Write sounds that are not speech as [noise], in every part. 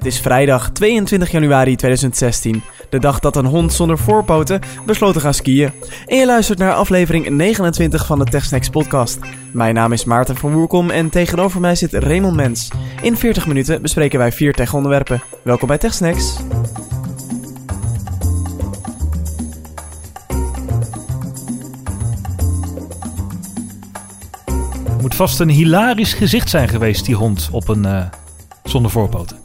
Het is vrijdag 22 januari 2016, de dag dat een hond zonder voorpoten besloot te gaan skiën. En je luistert naar aflevering 29 van de TechSnacks podcast. Mijn naam is Maarten van Woerkom en tegenover mij zit Raymond Mens. In 40 minuten bespreken wij vier tech-onderwerpen. Welkom bij TechSnacks. Het moet vast een hilarisch gezicht zijn geweest, die hond, op een uh, zonder voorpoten.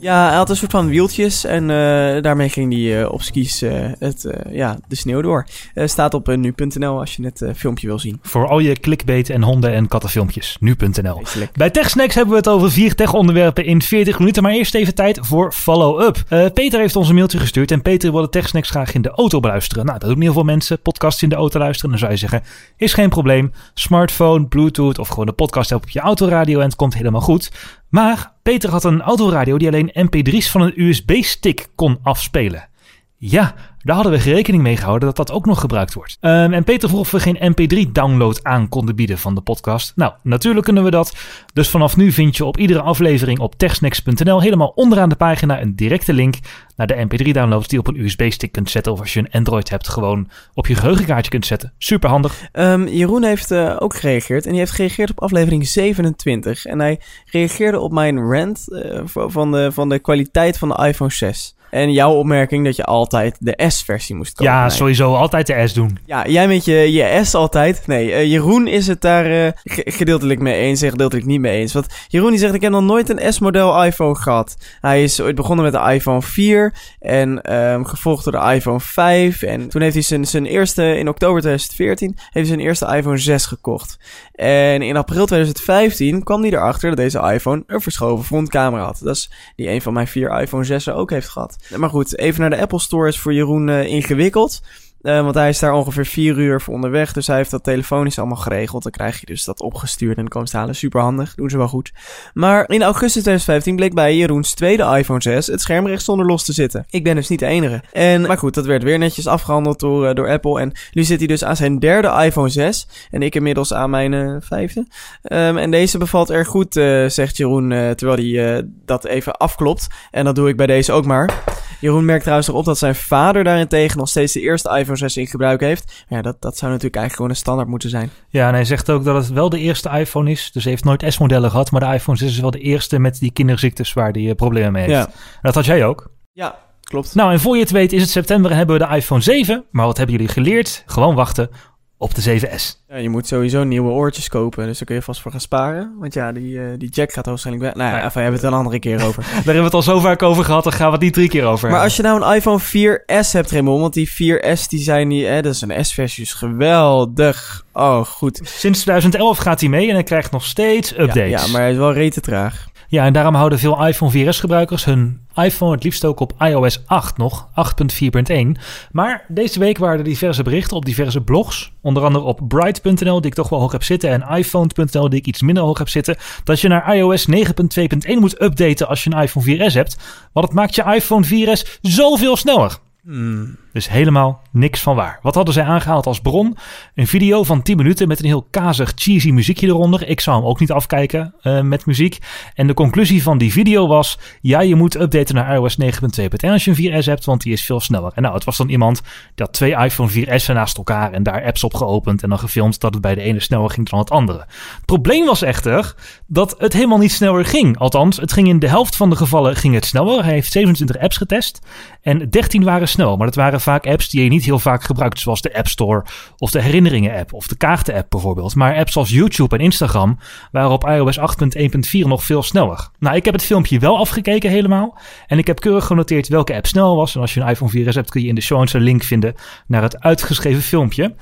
Ja, hij had een soort van wieltjes en uh, daarmee ging hij uh, op skis uh, het, ja, de sneeuw door. staat op nu.nl als je het filmpje wil zien. Voor al je clickbait en honden- en kattenfilmpjes. Nu.nl. Bij TechSnacks hebben we het over vier tech-onderwerpen in 40 minuten. Maar eerst even tijd voor follow-up. Peter heeft ons een mailtje gestuurd en Peter wil de TechSnacks graag in de auto beluisteren. Nou, dat doen heel veel mensen. Podcasts in de auto luisteren. Dan zou je zeggen, is geen probleem. Smartphone, Bluetooth of gewoon de podcast op je autoradio en het komt helemaal goed. Maar Peter had een autoradio die alleen mp3's van een USB-stick kon afspelen. Ja, daar hadden we rekening mee gehouden dat dat ook nog gebruikt wordt. Um, en Peter vroeg of we geen mp3-download aan konden bieden van de podcast. Nou, natuurlijk kunnen we dat. Dus vanaf nu vind je op iedere aflevering op techsnacks.nl helemaal onderaan de pagina een directe link naar de mp3-downloads die je op een USB-stick kunt zetten. Of als je een Android hebt, gewoon op je geheugenkaartje kunt zetten. Super handig. Um, Jeroen heeft uh, ook gereageerd. En die heeft gereageerd op aflevering 27. En hij reageerde op mijn rant uh, van, de, van de kwaliteit van de iPhone 6. En jouw opmerking dat je altijd de S-versie moest kopen. Ja, sowieso altijd de S doen. Ja, jij met je, je S altijd. Nee, uh, Jeroen is het daar uh, gedeeltelijk mee eens en gedeeltelijk niet mee eens. Want Jeroen die zegt, ik heb nog nooit een S-model iPhone gehad. Hij is ooit begonnen met de iPhone 4 en um, gevolgd door de iPhone 5. En toen heeft hij zijn, zijn eerste, in oktober 2014, heeft hij zijn eerste iPhone 6 gekocht. En in april 2015 kwam hij erachter dat deze iPhone een verschoven frontcamera had. Dat is die een van mijn vier iPhone 6 ook heeft gehad. Maar goed, even naar de Apple Store is voor Jeroen uh, ingewikkeld. Uh, want hij is daar ongeveer vier uur voor onderweg. Dus hij heeft dat telefonisch allemaal geregeld. Dan krijg je dus dat opgestuurd en dan komen ze halen. Super handig. Doen ze wel goed. Maar in augustus 2015 bleek bij Jeroens tweede iPhone 6 het scherm zonder los te zitten. Ik ben dus niet de enige. En, maar goed, dat werd weer netjes afgehandeld door, uh, door Apple. En nu zit hij dus aan zijn derde iPhone 6. En ik inmiddels aan mijn uh, vijfde. Um, en deze bevalt erg goed, zegt Jeroen. terwijl hij dat even afklopt. En dat doe ik bij deze ook maar. Jeroen merkt trouwens nog op dat zijn vader daarentegen nog steeds de eerste iPhone 6 in gebruik heeft. Ja, dat, dat zou natuurlijk eigenlijk gewoon een standaard moeten zijn. Ja, en hij zegt ook dat het wel de eerste iPhone is. Dus hij heeft nooit S-modellen gehad, maar de iPhone 6 is wel de eerste met die kinderziektes waar hij problemen mee heeft. Ja. dat had jij ook. Ja, klopt. Nou, en voor je het weet is het september en hebben we de iPhone 7. Maar wat hebben jullie geleerd? Gewoon wachten op de 7S. Ja, je moet sowieso nieuwe oortjes kopen, dus daar kun je vast voor gaan sparen. Want ja, die, uh, die jack gaat waarschijnlijk weg. Nou ja, ja. Enfin, hebben we het een andere keer over. [laughs] daar hebben we het al zo vaak over gehad, dan gaan we het niet drie keer over Maar als je nou een iPhone 4S hebt, Raymond, want die 4S die zijn die, hè, dat is een S-versie, dus geweldig. Oh, goed. Sinds 2011 gaat hij mee en hij krijgt nog steeds updates. Ja, ja maar hij is wel rete traag. Ja, en daarom houden veel iPhone 4S-gebruikers hun iPhone het liefst ook op iOS 8 nog, 8.4.1. Maar deze week waren er diverse berichten op diverse blogs, onder andere op Bright.nl, die ik toch wel hoog heb zitten, en iPhone.nl, die ik iets minder hoog heb zitten, dat je naar iOS 9.2.1 moet updaten als je een iPhone 4S hebt. Want het maakt je iPhone 4S zoveel sneller. Hmm. Dus helemaal niks van waar. Wat hadden zij aangehaald als bron? Een video van 10 minuten met een heel kazig, cheesy muziekje eronder. Ik zou hem ook niet afkijken uh, met muziek. En de conclusie van die video was: ja, je moet updaten naar iOS 9.2.1 als je een 4S hebt, want die is veel sneller. En nou, het was dan iemand die had twee iPhone 4S'en naast elkaar en daar apps op geopend en dan gefilmd dat het bij de ene sneller ging dan het andere. Het probleem was echter dat het helemaal niet sneller ging. Althans, het ging in de helft van de gevallen ging het sneller. Hij heeft 27 apps getest en 13 waren snel, maar dat waren vaak apps die je niet heel vaak gebruikt, zoals de App Store of de herinneringen-app of de kaarten-app bijvoorbeeld. Maar apps als YouTube en Instagram waren op iOS 8.1.4 nog veel sneller. Nou, ik heb het filmpje wel afgekeken helemaal en ik heb keurig genoteerd welke app snel was. En als je een iPhone 4S hebt, kun je in de show een link vinden naar het uitgeschreven filmpje.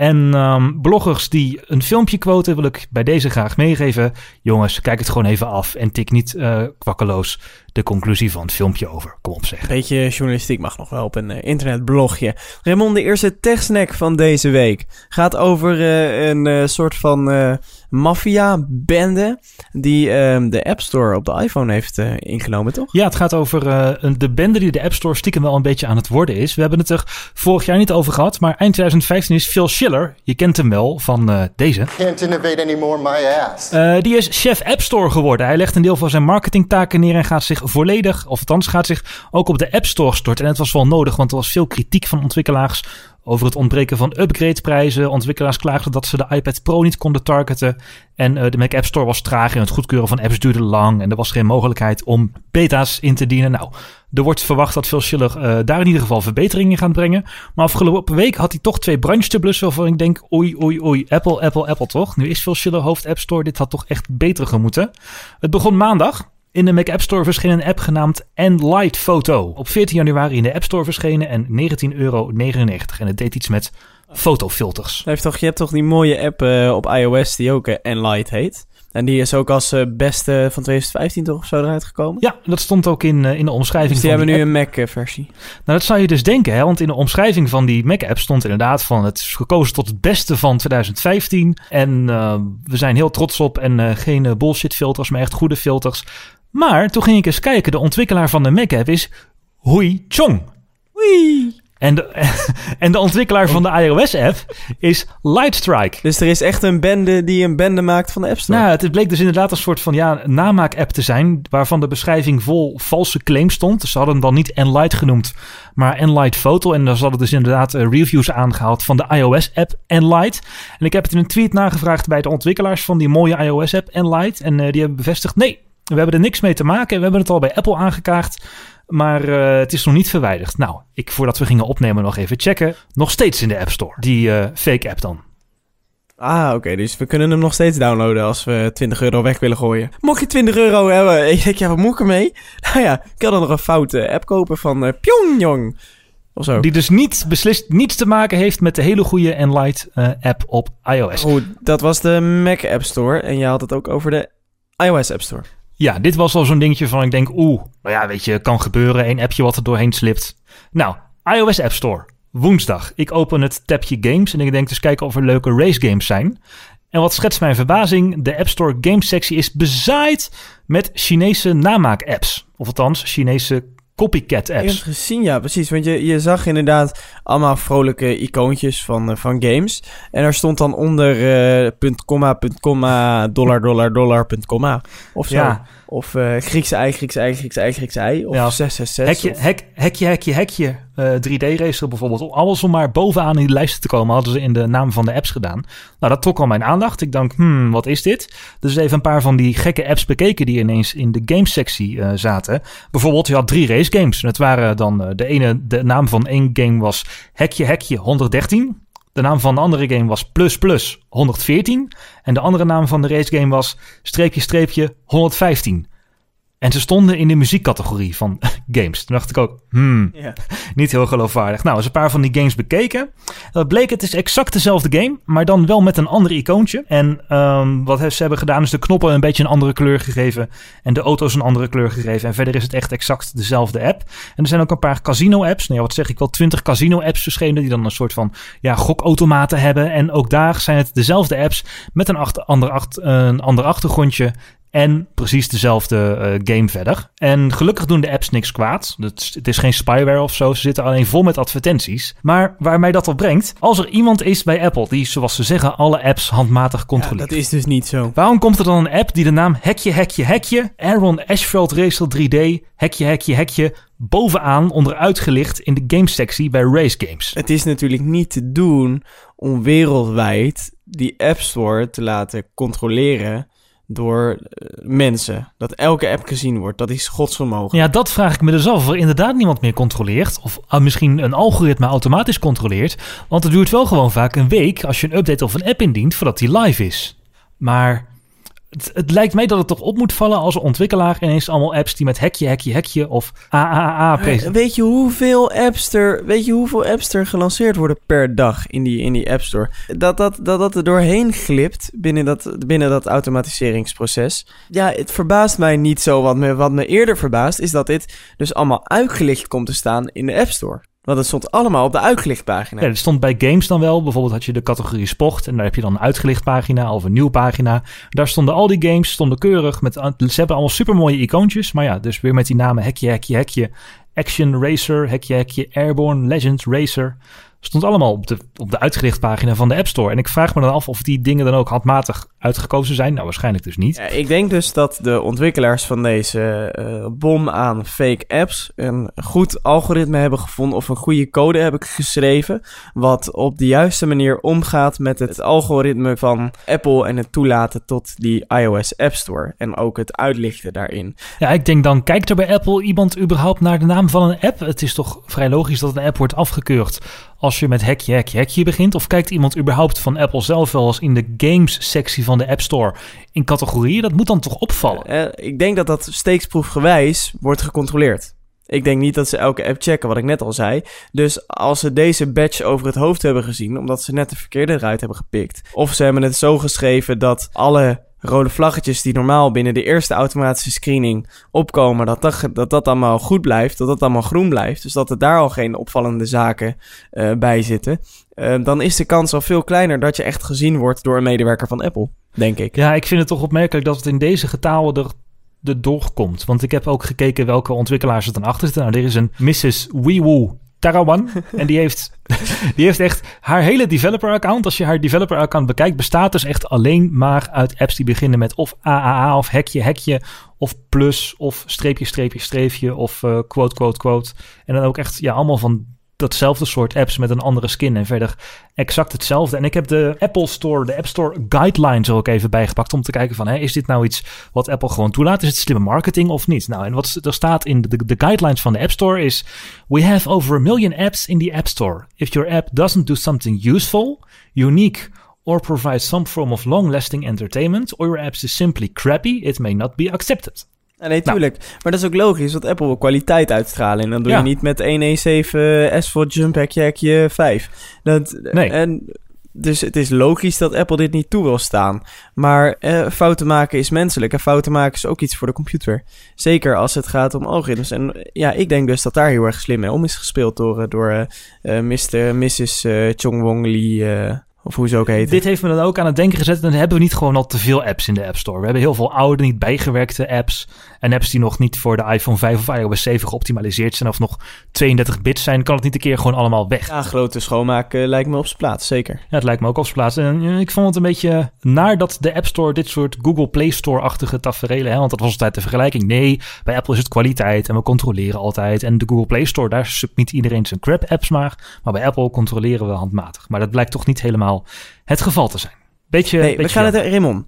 En um, bloggers die een filmpje quoten, wil ik bij deze graag meegeven. Jongens, kijk het gewoon even af en tik niet uh, kwakkeloos de conclusie van het filmpje over. Kom op zeg. Beetje journalistiek mag nog wel op een uh, internetblogje. Raymond, de eerste techsnack van deze week gaat over uh, een soort van maffia-bende die ehm, de App Store op de iPhone heeft ingenomen, toch? Ja, het gaat over de bende die de App Store stiekem wel een beetje aan het worden is. We hebben het er vorig jaar niet over gehad, maar eind 2015 is Phil Schiller, je kent hem wel van deze. Can't innovate anymore, my ass. die is chef App Store geworden. Hij legt een deel van zijn marketingtaken neer en gaat zich zich volledig, of althans gaat zich ook op de App Store storten. En het was wel nodig, want er was veel kritiek van ontwikkelaars over het ontbreken van upgradeprijzen. Ontwikkelaars klaagden dat ze de iPad Pro niet konden targeten. En uh, de Mac App Store was traag en het goedkeuren van apps duurde lang. En er was geen mogelijkheid om beta's in te dienen. Nou, er wordt verwacht dat Phil Schiller uh, daar in ieder geval verbeteringen gaat brengen. Maar afgelopen week had hij toch twee brandjes te blussen waarvan ik denk, oei, oei, oei, Apple, Apple, Apple toch? Nu is Phil Schiller hoofd App Store, dit had toch echt beter gemoeten. Het begon maandag. In de Mac App Store verscheen een app genaamd Enlight Photo. Op 14 januari in de App Store verschenen en 19,99 euro. En het deed iets met fotofilters. Heeft toch, je hebt toch die mooie app uh, op iOS die ook uh, Enlight heet? En die is ook als uh, beste van 2015 toch of zo eruit gekomen? Ja, dat stond ook in, in de omschrijving. Dus die van hebben die nu app. een Mac-versie. Nou, dat zou je dus denken, hè? want in de omschrijving van die Mac-app stond inderdaad van het is gekozen tot het beste van 2015. En we zijn heel trots op en geen bullshit filters, maar echt goede filters. Maar toen ging ik eens kijken. De ontwikkelaar van de Mac-app is Hui Chong. Wee. En de, [laughs] en de ontwikkelaar van de iOS-app is Lightstrike. Dus er is echt een bende die een bende maakt van de App Store? Nou, het bleek dus inderdaad een soort van ja, namaak-app te zijn... waarvan de beschrijving vol valse claims stond. Ze hadden hem dan niet Enlight genoemd, maar Enlight Photo. En dan hadden dus inderdaad uh, reviews aangehaald van de iOS-app Enlight. En ik heb het in een tweet nagevraagd bij de ontwikkelaars van die mooie iOS-app Enlight. En uh, die hebben bevestigd, nee, we hebben er niks mee te maken. We hebben het al bij Apple aangekaart. Maar uh, het is nog niet verwijderd. Nou, ik voordat we gingen opnemen nog even checken. Nog steeds in de App Store. Die uh, fake app dan. Ah, oké. Okay. Dus we kunnen hem nog steeds downloaden als we 20 euro weg willen gooien. Mocht je 20 euro hebben, [laughs] ik denk, ja, wat moet ik ermee? [laughs] Nou ja, ik kan dan nog een foute app kopen van uh, Pyongyang. Of zo. Die dus niet beslist niets te maken heeft met de hele goede Enlight app op iOS. Oh, dat was de Mac App Store. En je had het ook over de iOS App Store. Ja, dit was al zo'n dingetje van ik denk, oeh, nou ja, weet je, kan gebeuren. Een appje wat er doorheen slipt. Nou, iOS App Store. Woensdag. Ik open het tabje games en ik denk dus kijken of er leuke race games zijn. En wat schetst mijn verbazing, de App Store games sectie is bezaaid met Chinese namaak-apps. Of althans, Chinese copycat apps. Ik heb het gezien, ja, precies. Want je, je zag inderdaad allemaal vrolijke icoontjes van, uh, van games. En er stond dan onder uh, punt, komma, punt, komma, dollar, dollar, dollar, punt, komma. Of zo. Ja. Of uh, Griekse ei, Griekse ei, Griekse ei, Griekse ei. Of Ja, 666. Hekje, of- hek, hekje, hekje, hekje. eh, 3D-racer bijvoorbeeld. Alles om maar bovenaan in die lijsten te komen, hadden ze in de naam van de apps gedaan. Nou, dat trok al mijn aandacht. Ik dacht, hmm, wat is dit? Dus even een paar van die gekke apps bekeken die ineens in de games-sectie eh, zaten. Bijvoorbeeld, je had drie race games. En het waren dan, eh, de ene, de naam van één game was Hekje, Hekje 113. De naam van de andere game was Plus Plus 114. En de andere naam van de race game was Streepje, Streepje 115. En ze stonden in de muziekcategorie van [laughs] games. Toen dacht ik ook, hmm, Ja. [laughs] niet heel geloofwaardig. Nou, eens een paar van die games bekeken. Dat bleek, het is exact dezelfde game, maar dan wel met een ander icoontje. En ehm, wat ze hebben gedaan is de knoppen een beetje een andere kleur gegeven. En de auto's een andere kleur gegeven. En verder is het echt exact dezelfde app. En er zijn ook een paar casino-apps. Nou ja, wat zeg ik wel, twintig casino-apps verschenen... die dan een soort van ja, gokautomaten hebben. En ook daar zijn het dezelfde apps met een, achter, ander, achter, een ander achtergrondje... En precies dezelfde eh, game verder. En gelukkig doen de apps niks kwaad. Het is, het is geen spyware of zo. Ze zitten alleen vol met advertenties. Maar waar mij dat op brengt. Als er iemand is bij Apple die, zoals ze zeggen, alle apps handmatig Ja, controleert. dat is dus niet zo. Waarom komt er dan een app die de naam Hekje Hekje Hekje, Aaron Ashfeld Racer 3D, Hekje Hekje Hekje, bovenaan onderuit gelicht in de gamesectie bij Race Games? Het is natuurlijk niet te doen om wereldwijd die App Store te laten controleren door eh, mensen. Dat elke app gezien wordt, dat is godsvermogen. Ja, dat vraag ik me dus af. Of er inderdaad niemand meer controleert. Of ah, misschien een algoritme automatisch controleert. Want het duurt wel gewoon vaak een week als je een update of een app indient voordat die live is. Maar het, het lijkt mij dat het toch op moet vallen als een ontwikkelaar ineens allemaal apps die met hekje, hekje, hekje of AAA Eh, presenteren. Weet je hoeveel apps er, weet je hoeveel apps er gelanceerd worden per dag in die, in die App Store? Dat dat, dat dat er doorheen glipt binnen dat, binnen dat automatiseringsproces. Ja, het verbaast mij niet zo. Wat me, wat me eerder verbaast is dat dit dus allemaal uitgelicht komt te staan in de App Store. Want het stond allemaal op de uitgelicht pagina. Ja, dat stond bij games dan wel. Bijvoorbeeld had je de categorie sport. En daar heb je dan een uitgelicht pagina of een nieuw pagina. Daar stonden al die games, stonden keurig. Met, ze hebben allemaal super mooie icoontjes. Maar ja, dus weer met die namen hekje, hekje, hekje. Action Racer, hekje, hekje. Airborne, Legend, Racer. Stond allemaal op de, op de uitgelicht pagina van de App Store. En ik vraag me dan af of die dingen dan ook handmatig uitgekozen zijn? Nou, waarschijnlijk dus niet. Ja, ik denk dus dat de ontwikkelaars van deze eh, bom aan fake apps een goed algoritme hebben gevonden of een goede code hebben geschreven, wat op de juiste manier omgaat met het algoritme van Apple en het toelaten tot die iOS App Store en ook het uitlichten daarin. Ja, ik denk dan, kijkt er bij Apple iemand überhaupt naar de naam van een app? Het is toch vrij logisch dat een app wordt afgekeurd als je met hekje, hekje, hekje begint? Of kijkt iemand überhaupt van Apple zelf wel eens in de games-sectie van de App Store in categorieën? Dat moet dan toch opvallen? Eh, ik denk dat dat steeksproefgewijs wordt gecontroleerd. Ik denk niet dat ze elke app checken, wat ik net al zei. Dus als ze deze badge over het hoofd hebben gezien, omdat ze net de verkeerde eruit hebben gepikt. Of ze hebben het zo geschreven dat alle rode vlaggetjes die normaal binnen de eerste automatische screening opkomen, dat dat, dat, dat allemaal goed blijft, dat dat allemaal groen blijft. Dus dat er daar al geen opvallende zaken uh, bij zitten. Uh, dan is de kans al veel kleiner dat je echt gezien wordt door een medewerker van Apple, denk ik. Ja, ik vind het toch opmerkelijk dat het in deze getalen er de doorkomt. Want ik heb ook gekeken welke ontwikkelaars er dan achter zitten. Nou, er is een Mrs. Weewoo Tarawan. en die heeft, [laughs] die heeft echt haar hele developer-account. Als je haar developer-account bekijkt, bestaat dus echt alleen maar uit apps die beginnen met of AAA of hekje, hekje. Of plus of streepje, streepje, streepje. Of uh, quote, quote, quote. En dan ook echt ja, allemaal van datzelfde soort apps met een andere skin. En verder exact hetzelfde. En ik heb de Apple Store, de App Store Guidelines ook even bijgepakt. Om te kijken van, hè, is dit nou iets wat Apple gewoon toelaat? Is het slimme marketing of niet? Nou, en wat er staat in de, de guidelines van de App Store is... We have over a million apps in the App Store. If your app doesn't do something useful, unique... Or provide some form of long-lasting entertainment, or your app is simply crappy, it may not be accepted. Nee, tuurlijk. Nou. Maar dat is ook logisch, want Apple wil kwaliteit uitstralen. En dan doe ja. je niet met 117 S voor Jump Hackje Hackje 5. Dat, nee. En, dus het is logisch dat Apple dit niet toe wil staan. Maar eh, fouten maken is menselijk. En fouten maken is ook iets voor de computer. Zeker als het gaat om algoritmes. En ja, ik denk dus dat daar heel erg slim mee om is gespeeld door, door uh, Mr. Mrs. Uh, Chong Wong Lee... Of hoe ze ook heet. Dit heeft me dan ook aan het denken gezet. Dan hebben we niet gewoon al te veel apps in de App Store. We hebben heel veel oude, niet bijgewerkte apps. En apps die nog niet voor de iPhone 5 of iOS 7 geoptimaliseerd zijn. Of nog 32 bits zijn. Kan het niet een keer gewoon allemaal weg. Ja, grote schoonmaak uh, lijkt me op zijn plaats. Zeker. Ja, het lijkt me ook op zijn plaats. En uh, ik vond het een beetje naar dat de App Store dit soort Google Play Store-achtige tafereelen. Hè, want dat was altijd de vergelijking. Nee, bij Apple is het kwaliteit. En we controleren altijd. En de Google Play Store, daar submit iedereen zijn crap apps maar. Maar bij Apple controleren we handmatig. Maar dat blijkt toch niet helemaal het geval te zijn. Beetje, nee, beetje we gaan het... Raymond,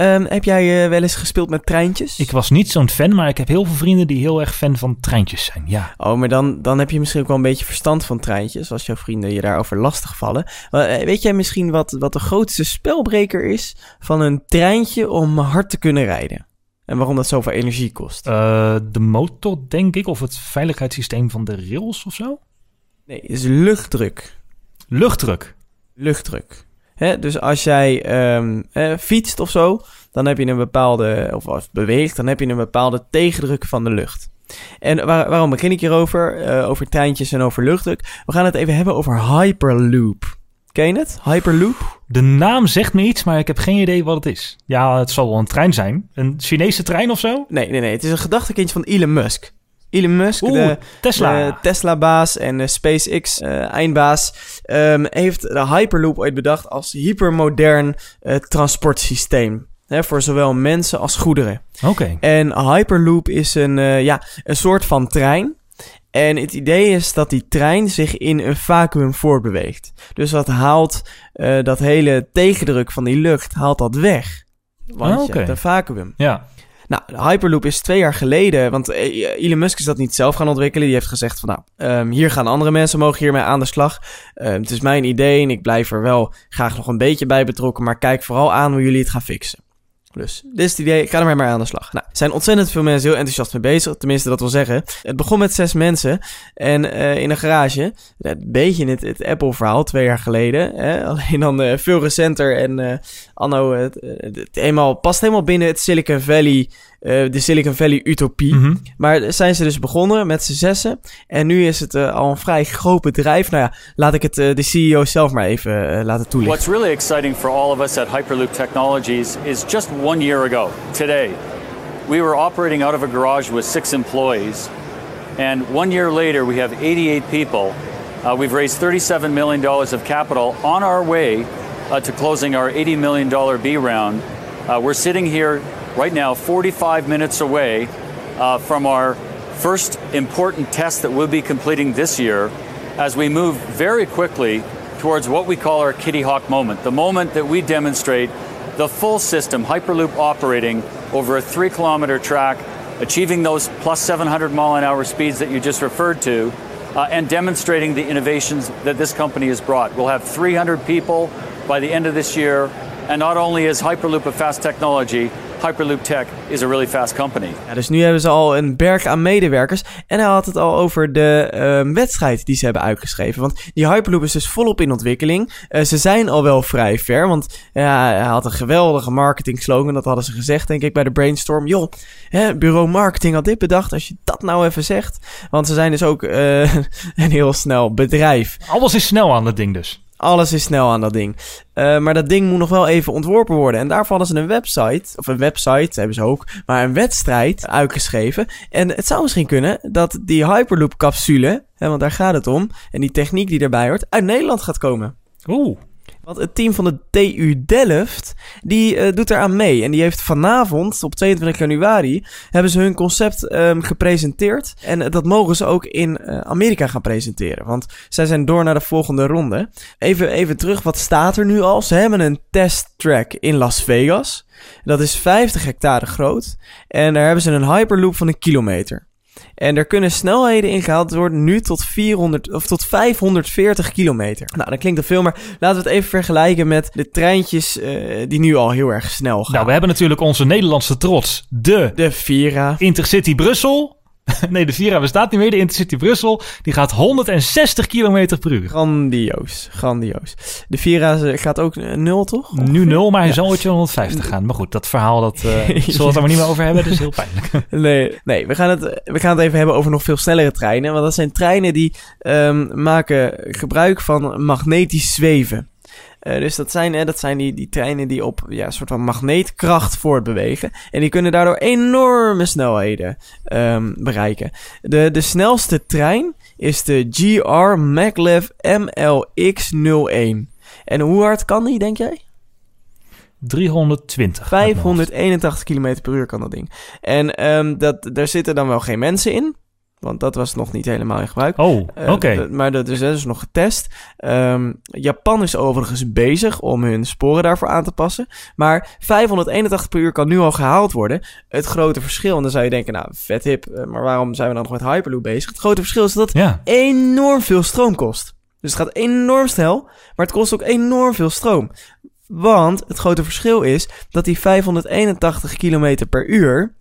um, heb jij uh, wel eens gespeeld met treintjes? Ik was niet zo'n fan, maar ik heb heel veel vrienden die heel erg fan van treintjes zijn, ja. Oh, maar dan, dan heb je misschien ook wel een beetje verstand van treintjes... als jouw vrienden je daarover lastig vallen. Uh, weet jij misschien wat, wat de grootste spelbreker is... van een treintje om hard te kunnen rijden? En waarom dat zoveel energie kost? Uh, de motor, denk ik, of het veiligheidssysteem van de rails of zo? Nee, het is luchtdruk. Luchtdruk? Luchtdruk. Hè, dus als jij um, eh, fietst of zo, dan heb je een bepaalde, of als beweegt, dan heb je een bepaalde tegendruk van de lucht. En waar, waarom begin ik hierover? Uh, over treintjes en over luchtdruk. We gaan het even hebben over Hyperloop. Ken je het? Hyperloop? De naam zegt me iets, maar ik heb geen idee wat het is. Ja, het zal wel een trein zijn. Een Chinese trein of zo? Nee, nee, nee. Het is een gedachtekindje van Elon Musk. Elon Musk, Oeh, de Tesla. de Tesla-baas en de SpaceX-eindbaas, um, heeft de Hyperloop ooit bedacht als hypermodern uh, transportsysteem. Hè, voor zowel mensen als goederen. Oké. Okay. En Hyperloop is een, uh, ja, een soort van trein. En het idee is dat die trein zich in een vacuüm voortbeweegt. Dus dat haalt dat hele tegendruk van die lucht haalt dat weg. Want Ah, je oké. hebt een vacuüm. Ja. Nou, Hyperloop is twee jaar geleden, want eh, Elon Musk is dat niet zelf gaan ontwikkelen. Die heeft gezegd van, nou, um, hier gaan andere mensen mogen hiermee aan de slag. Um, het is mijn idee en ik blijf er wel graag nog een beetje bij betrokken, maar kijk vooral aan hoe jullie het gaan fixen. Dus, dit is het idee, ik ga er maar aan de slag. Nou, er zijn ontzettend veel mensen heel enthousiast mee bezig, tenminste dat wil zeggen. Het begon met zes mensen en uh, in een garage, een beetje het, het Apple-verhaal, twee jaar geleden. Hè? [laughs] Alleen dan uh, veel recenter en anno, het, het eenmaal, past helemaal binnen het Silicon Valley... Uh, de Silicon Valley utopie. Mm -hmm. Maar zijn ze dus begonnen met z'n zessen. En nu is het uh, al een vrij groot bedrijf. Nou ja, laat ik het uh, de CEO zelf maar even laten toelichten. What's really exciting for all of us at Hyperloop Technologies is just one year ago, today, we were operating out of a garage with six employees. And one year later, we have 88 people. Uh, we've raised $37 million of capital on our way uh, to closing our $80 million B round. Uh, we're sitting here right now, 45 minutes away uh, from our first important test that we'll be completing this year as we move very quickly towards what we call our Kitty Hawk moment, the moment that we demonstrate the full system, Hyperloop operating over a three kilometer track, achieving those plus 700 mile an hour speeds that you just referred to, uh, and demonstrating the innovations that this company has brought. We'll have 300 people by the end of this year, and not only is Hyperloop a fast technology, Hyperloop Tech is a really fast company. Ja, dus nu hebben ze al een berg aan medewerkers. En hij had het al over de uh, wedstrijd die ze hebben uitgeschreven. Want die Hyperloop is dus volop in ontwikkeling. Uh, ze zijn al wel vrij ver. Want ja, hij had een geweldige marketing slogan. Dat hadden ze gezegd, denk ik, bij de brainstorm. Joh, hè, bureau marketing had dit bedacht. Als je dat nou even zegt. Want ze zijn dus ook uh, [laughs] een heel snel bedrijf. Alles is snel aan dat ding dus. Alles is snel aan dat ding. Uh, maar dat ding moet nog wel even ontworpen worden. En daarvoor hadden ze een website, of een website hebben ze ook, maar een wedstrijd uitgeschreven. En het zou misschien kunnen dat die Hyperloop-capsule, want daar gaat het om, en die techniek die erbij hoort, uit Nederland gaat komen. Oeh. Want het team van de TU Delft, die uh, doet eraan mee. En die heeft vanavond, op 22 januari, hebben ze hun concept um, gepresenteerd. En dat mogen ze ook in uh, Amerika gaan presenteren. Want zij zijn door naar de volgende ronde. Even, even terug, wat staat er nu al? Ze hebben een testtrack in Las Vegas. Dat is 50 hectare groot. En daar hebben ze een hyperloop van een kilometer. En er kunnen snelheden ingehaald worden nu tot 400 of tot 540 kilometer. Nou, dat klinkt al veel, maar laten we het even vergelijken met de treintjes uh, die nu al heel erg snel gaan. Nou, we hebben natuurlijk onze Nederlandse trots, de, de Vira. Intercity Brussel. [laughs] nee, de Vira bestaat niet meer. De Intercity Brussel, die gaat 160 km per uur. Grandioos, grandioos. De Vira gaat ook nul, toch? Nu nul, maar hij ja. zal ooit 150 gaan. Maar goed, dat verhaal, dat uh, [laughs] zullen we het er maar niet meer over hebben. Dat is heel pijnlijk. [laughs] nee, nee we, gaan het, we gaan het even hebben over nog veel snellere treinen. Want dat zijn treinen die um, maken gebruik van magnetisch zweven. Uh, dus dat zijn, hè, dat zijn die, die treinen die op ja, een soort van magneetkracht voortbewegen. En die kunnen daardoor enorme snelheden um, bereiken. De, de snelste trein is de GR Maglev MLX01. En hoe hard kan die, denk jij? 320. 581 km per uur kan dat ding. En um, dat, daar zitten dan wel geen mensen in. Want dat was nog niet helemaal in gebruik. Oh, oké. Okay. Uh, maar dat is dus nog getest. Um, Japan is overigens bezig om hun sporen daarvoor aan te passen. Maar 581 per uur kan nu al gehaald worden. Het grote verschil, en dan zou je denken, nou, vet hip, maar waarom zijn we dan nog met Hyperloop bezig? Het grote verschil is dat het ja. enorm veel stroom kost. Dus het gaat enorm snel, maar het kost ook enorm veel stroom. Want het grote verschil is dat die 581 km per uur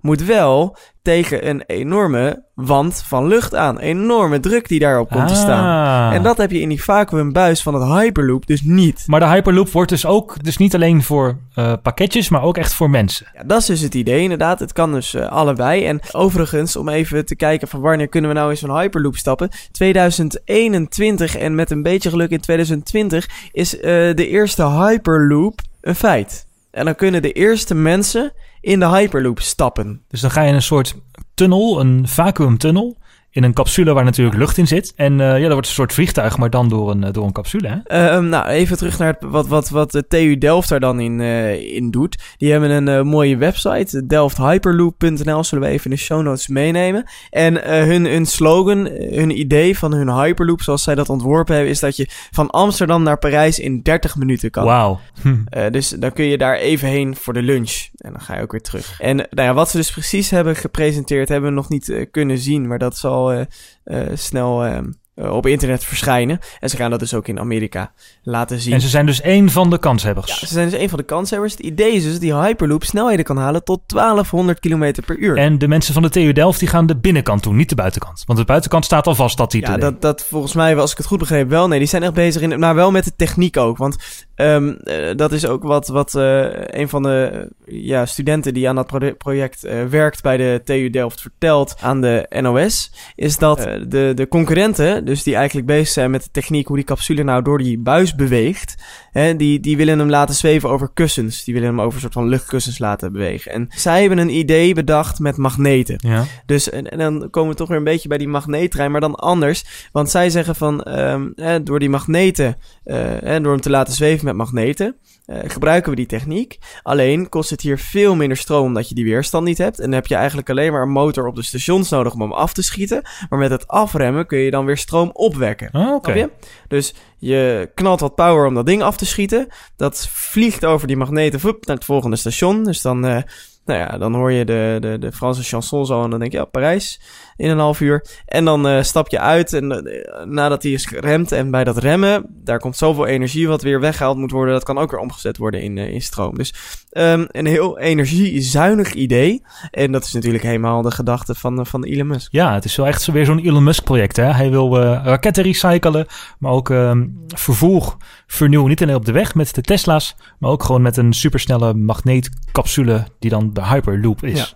moet wel tegen een enorme wand van lucht aan. Enorme druk die daarop komt ah. te staan. En dat heb je in die vacuümbuis van het Hyperloop dus niet. Maar de Hyperloop wordt dus ook dus niet alleen voor uh, pakketjes, maar ook echt voor mensen. Ja, dat is dus het idee inderdaad. Het kan dus uh, allebei. En overigens, om even te kijken van wanneer kunnen we nou eens zo'n Hyperloop stappen. 2021 en met een beetje geluk in 2020 is uh, de eerste Hyperloop een feit. En dan kunnen de eerste mensen in de Hyperloop stappen. Dus dan ga je in een soort tunnel, een vacuümtunnel. In een capsule waar natuurlijk lucht in zit. En uh, ja, dat wordt een soort vliegtuig, maar dan door een, door een capsule. Hè? Uh, nou, even terug naar het, wat, wat, wat de TU Delft daar dan in, uh, in doet. Die hebben een mooie website, delfthyperloop.nl. Zullen we even in de show notes meenemen. En hun, hun slogan, hun idee van hun Hyperloop, zoals zij dat ontworpen hebben, is dat je van Amsterdam naar Parijs in 30 minuten kan. Wauw. Hm. dus dan kun je daar even heen voor de lunch. En dan ga je ook weer terug. En nou ja, wat ze dus precies hebben gepresenteerd, hebben we nog niet kunnen zien. Maar dat zal uh, uh, snel uh, op internet verschijnen. En ze gaan dat dus ook in Amerika laten zien. En ze zijn dus één van de kanshebbers. Ja, ze zijn dus één van de kanshebbers. Het idee is dus dat die Hyperloop snelheden kan halen tot 1200 km per uur. En de mensen van de TU Delft die gaan de binnenkant doen, niet de buitenkant. Want de buitenkant staat al vast dat die Ja, dat, dat volgens mij, als ik het goed begreep, wel. Nee, die zijn echt bezig in, maar wel met de techniek ook. Want um, uh, dat is ook wat, wat uh, een van de ja, studenten die aan dat pro project werkt bij de TU Delft vertelt aan de NOS. Is dat de, de concurrenten dus die eigenlijk bezig zijn met de techniek hoe die capsule nou door die buis beweegt, hè, die, die willen hem laten zweven over kussens. Die willen hem over een soort van luchtkussens laten bewegen. En zij hebben een idee bedacht met magneten. Ja. Dus en, en dan komen we toch weer een beetje bij die magneettrein, maar dan anders. Want zij zeggen van, ehm, hè, door die magneten, hè, door hem te laten zweven met magneten, eh, gebruiken we die techniek. Alleen kost het hier veel minder stroom omdat je die weerstand niet hebt. En dan heb je eigenlijk alleen maar een motor op de stations nodig om hem af te schieten. Maar met het afremmen kun je dan weer stroom opwekken. Oh, Oké. Dus je knalt wat power om dat ding af te schieten. Dat vliegt over die magneten voep, naar het volgende station. Dus dan, eh, nou ja, dan hoor je de, de, de Franse chanson zo en dan denk je, ja, Parijs in een half uur. En dan eh, stap je uit en eh, nadat hij is geremd en bij dat remmen, daar komt zoveel energie wat weer weggehaald moet worden. Dat kan ook weer omgezet worden in, eh, in stroom. Dus ehm, een heel energiezuinig idee. En dat is natuurlijk helemaal de gedachte van, van Elon Musk. Ja, het is wel echt weer zo'n Elon Musk project. Hè? Hij wil raketten recyclen, maar ook ehm, vervoer vernieuwen. Niet alleen op de weg met de Tesla's, maar ook gewoon met een supersnelle magneetcapsule die dan de Hyperloop is. Ja.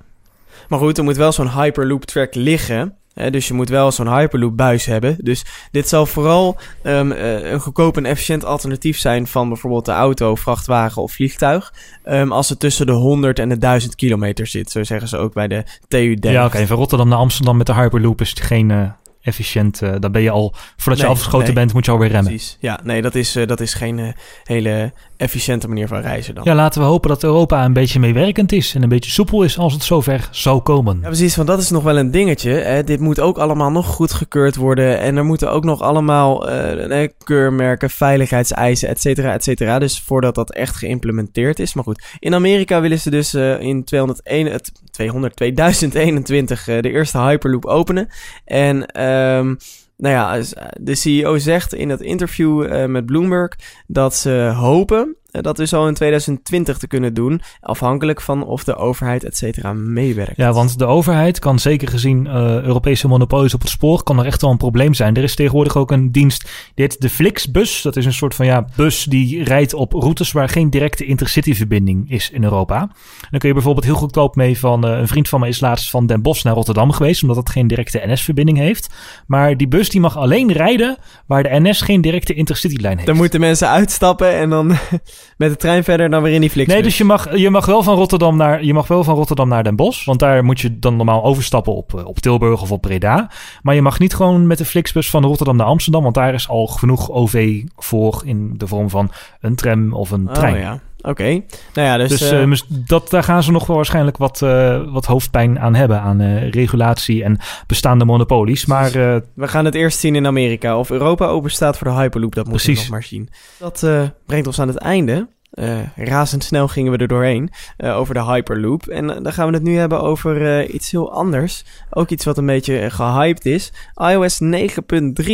Maar goed, er moet wel zo'n Hyperloop track liggen. Hè, dus je moet wel zo'n Hyperloop buis hebben. Dus dit zal vooral ehm, eh, een goedkoop en efficiënt alternatief zijn van bijvoorbeeld de auto, vrachtwagen of vliegtuig. Ehm, als het tussen de 100 en de 1000 kilometer zit. Zo zeggen ze ook bij de TU Delft. Ja, oké. Van Rotterdam naar Amsterdam met de Hyperloop is het geen eh, efficiënt. eh dan ben je al, voordat je afgeschoten nee. bent, moet je alweer remmen. Precies. Ja, nee, dat is, eh, dat is geen eh, hele efficiënte manier van reizen dan. Ja, laten we hopen dat Europa een beetje meewerkend is en een beetje soepel is als het zover zou komen. Ja, precies, want dat is nog wel een dingetje. Hè. Dit moet ook allemaal nog goedgekeurd worden. En er moeten ook nog allemaal keurmerken, veiligheidseisen, et cetera, et cetera. Dus voordat dat echt geïmplementeerd is. Maar goed, in Amerika willen ze dus in 201, het 200, 2021 eh, de eerste Hyperloop openen. En... ehm nou ja, dus, eh, de CEO zegt in het interview eh, met Bloomberg dat ze hopen dat we zo in 2020 te kunnen doen, afhankelijk van of de overheid et cetera meewerkt. Ja, want de overheid kan zeker gezien eh, Europese monopolies op het spoor, kan er echt wel een probleem zijn. Er is tegenwoordig ook een dienst, die heet de Flixbus. Dat is een soort van ja, bus die rijdt op routes waar geen directe intercity-verbinding is in Europa. Dan kun je bijvoorbeeld heel goedkoop mee van, eh, een vriend van me is laatst van Den Bosch naar Rotterdam geweest, omdat dat geen directe NS-verbinding heeft. Maar die bus die mag alleen rijden waar de NS geen directe intercity-lijn heeft. Dan moeten mensen uitstappen en dan met de trein verder dan weer in die Flixbus. Nee, dus je mag, je mag wel van Rotterdam naar, je mag wel van Rotterdam naar Den Bosch. Want daar moet je dan normaal overstappen op, eh, op Tilburg of op Breda. Maar je mag niet gewoon met de Flixbus van Rotterdam naar Amsterdam. Want daar is al genoeg OV voor in de vorm van een tram of een trein. Oh ja, oké. Nou ja, dus... Dus eh, eh, dat, daar gaan ze nog wel waarschijnlijk wat, eh, wat hoofdpijn aan hebben. Aan regulatie en bestaande monopolies. Maar we gaan het eerst zien in Amerika. Of Europa open staat voor de Hyperloop, dat moeten we nog maar zien. Dat brengt ons aan het einde. Razendsnel gingen we er doorheen over de Hyperloop. En dan gaan we het nu hebben over iets heel anders. Ook iets wat een beetje eh, gehyped is. iOS 9.3.